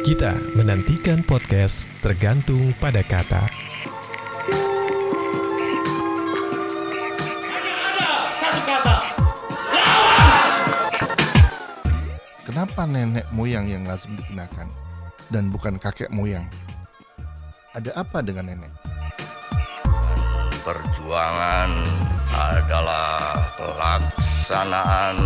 Kita menantikan podcast tergantung pada kata. Ada satu kata. Kenapa nenek moyang yang lazim digunakan dan bukan kakek moyang? Ada apa dengan nenek? Perjuangan adalah pelaksanaan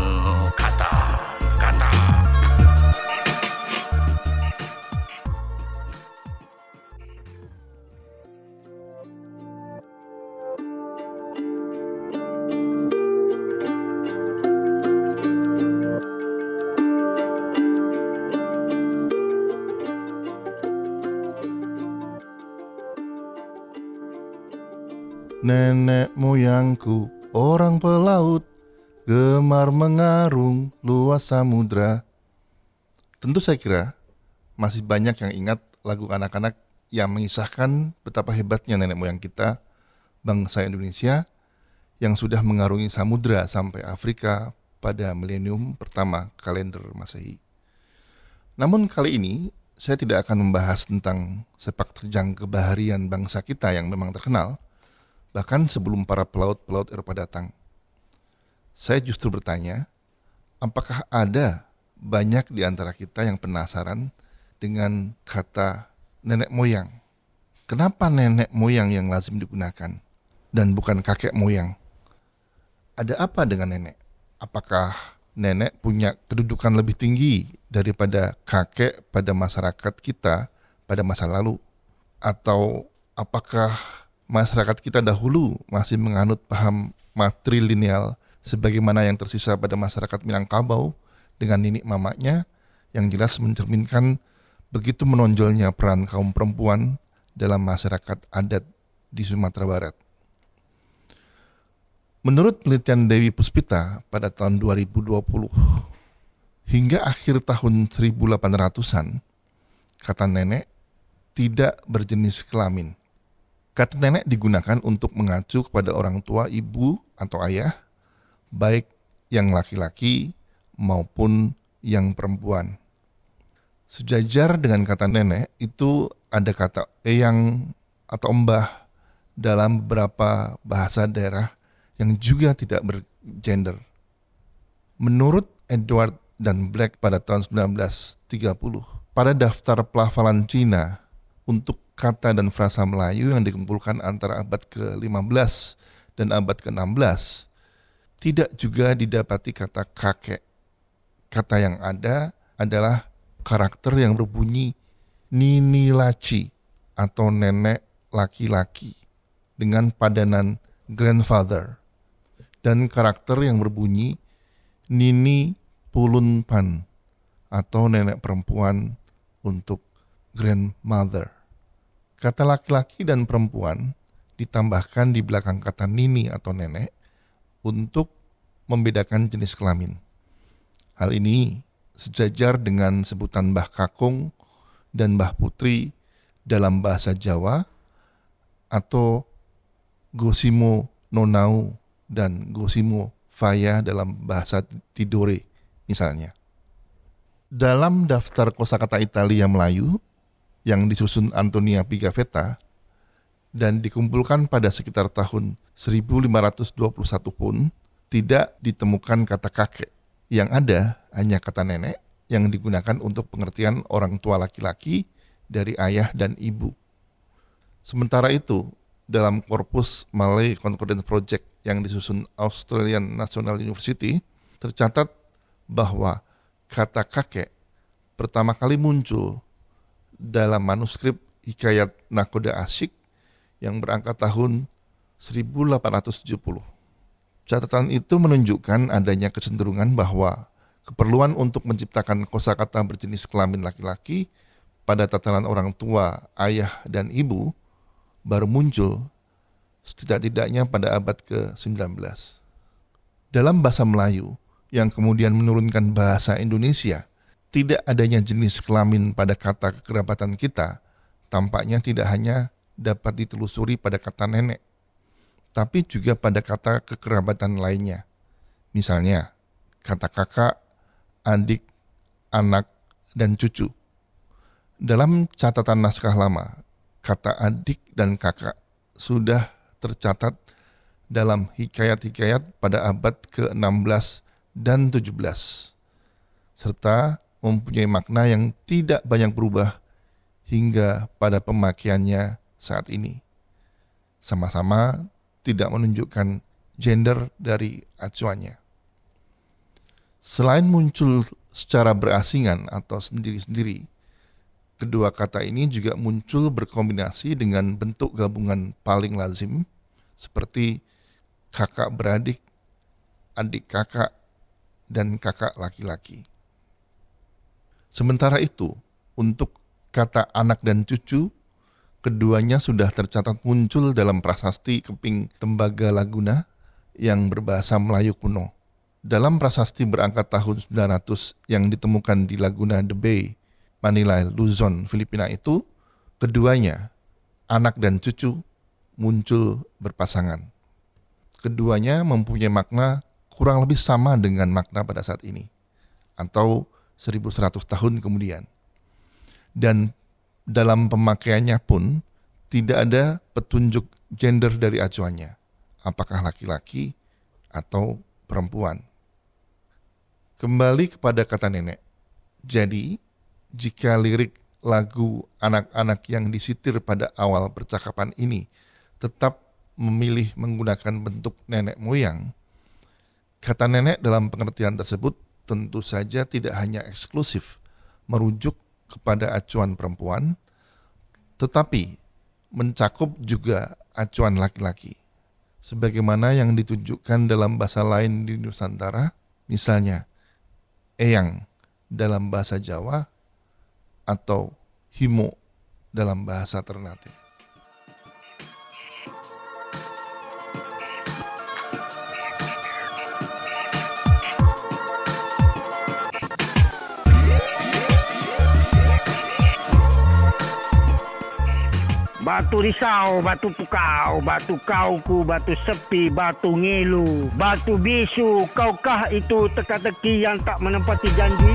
Nenek moyangku orang pelaut gemar mengarung luas samudra. Tentu saya kira masih banyak yang ingat lagu anak-anak yang mengisahkan betapa hebatnya nenek moyang kita, bangsa Indonesia, yang sudah mengarungi samudra sampai Afrika pada milenium pertama kalender Masehi. Namun kali ini saya tidak akan membahas tentang sepak terjang kebaharian bangsa kita yang memang terkenal, bahkan sebelum para pelaut-pelaut Eropa datang. Saya justru bertanya, apakah ada banyak di antara kita yang penasaran dengan kata nenek moyang? Kenapa nenek moyang yang lazim digunakan dan bukan kakek moyang? Ada apa dengan nenek? Apakah nenek punya kedudukan lebih tinggi daripada kakek pada masyarakat kita pada masa lalu? Atau apakah masyarakat kita dahulu masih menganut paham matrilineal sebagaimana yang tersisa pada masyarakat Minangkabau dengan ninik mamanya yang jelas mencerminkan begitu menonjolnya peran kaum perempuan dalam masyarakat adat di Sumatera Barat. Menurut penelitian Dewi Puspita pada tahun 2020, hingga akhir tahun 1800-an, kata nenek tidak berjenis kelamin. Kata nenek digunakan untuk mengacu kepada orang tua ibu atau ayah, baik yang laki-laki maupun yang perempuan. Sejajar dengan kata nenek itu ada kata eyang atau mbah dalam beberapa bahasa daerah yang juga tidak bergender. Menurut Edward dan Black pada tahun 1930, pada daftar pelafalan Cina untuk kata dan frasa Melayu yang dikumpulkan antara abad ke-15 dan abad ke-16, tidak juga didapati kata kakek. Kata yang ada adalah karakter yang berbunyi nini laci atau nenek laki-laki dengan padanan grandfather dan karakter yang berbunyi nini pulunpan atau nenek perempuan untuk grandmother. Kata laki-laki dan perempuan ditambahkan di belakang kata nini atau nenek untuk membedakan jenis kelamin. Hal ini sejajar dengan sebutan Mbah Kakung dan Mbah Putri dalam bahasa Jawa atau Gosimo Nonau dan Gosimo Faya dalam bahasa Tidore misalnya. Dalam daftar kosakata Italia Melayu yang disusun Antonia Pigafetta dan dikumpulkan pada sekitar tahun 1521 pun tidak ditemukan kata kakek. Yang ada hanya kata nenek yang digunakan untuk pengertian orang tua laki-laki dari ayah dan ibu. Sementara itu, dalam korpus Malay Concordance Project yang disusun Australian National University, tercatat bahwa kata kakek pertama kali muncul dalam manuskrip Hikayat Nakoda Asyik yang berangkat tahun 1870. Catatan itu menunjukkan adanya kecenderungan bahwa keperluan untuk menciptakan kosakata berjenis kelamin laki-laki pada tataran orang tua, ayah, dan ibu baru muncul setidak-tidaknya pada abad ke-19. Dalam bahasa Melayu yang kemudian menurunkan bahasa Indonesia, tidak adanya jenis kelamin pada kata kekerabatan kita tampaknya tidak hanya dapat ditelusuri pada kata nenek, tapi juga pada kata kekerabatan lainnya. Misalnya, kata kakak, adik, anak, dan cucu. Dalam catatan naskah lama, kata adik dan kakak sudah tercatat dalam hikayat-hikayat pada abad ke-16 dan 17 serta mempunyai makna yang tidak banyak berubah hingga pada pemakaiannya saat ini. Sama-sama tidak menunjukkan gender dari acuannya. Selain muncul secara berasingan atau sendiri-sendiri, kedua kata ini juga muncul berkombinasi dengan bentuk gabungan paling lazim seperti kakak beradik, adik kakak, dan kakak laki-laki. Sementara itu, untuk kata anak dan cucu, keduanya sudah tercatat muncul dalam prasasti Keping Tembaga Laguna yang berbahasa Melayu kuno. Dalam prasasti berangkat tahun 900 yang ditemukan di Laguna de Bay, Manila, Luzon, Filipina itu, keduanya, anak dan cucu, muncul berpasangan. Keduanya mempunyai makna kurang lebih sama dengan makna pada saat ini, atau 1100 tahun kemudian. Dan dalam pemakaiannya pun tidak ada petunjuk gender dari acuannya, apakah laki-laki atau perempuan. Kembali kepada kata nenek. Jadi, jika lirik lagu anak-anak yang disitir pada awal percakapan ini tetap memilih menggunakan bentuk nenek moyang, kata nenek dalam pengertian tersebut tentu saja tidak hanya eksklusif merujuk kepada acuan perempuan, tetapi mencakup juga acuan laki-laki. Sebagaimana yang ditunjukkan dalam bahasa lain di Nusantara, misalnya eyang dalam bahasa Jawa atau himo dalam bahasa Ternate. Batu risau, batu pukau, batu kauku, batu sepi, batu ngelu, batu bisu. Kaukah itu teka-teki yang tak menempati janji?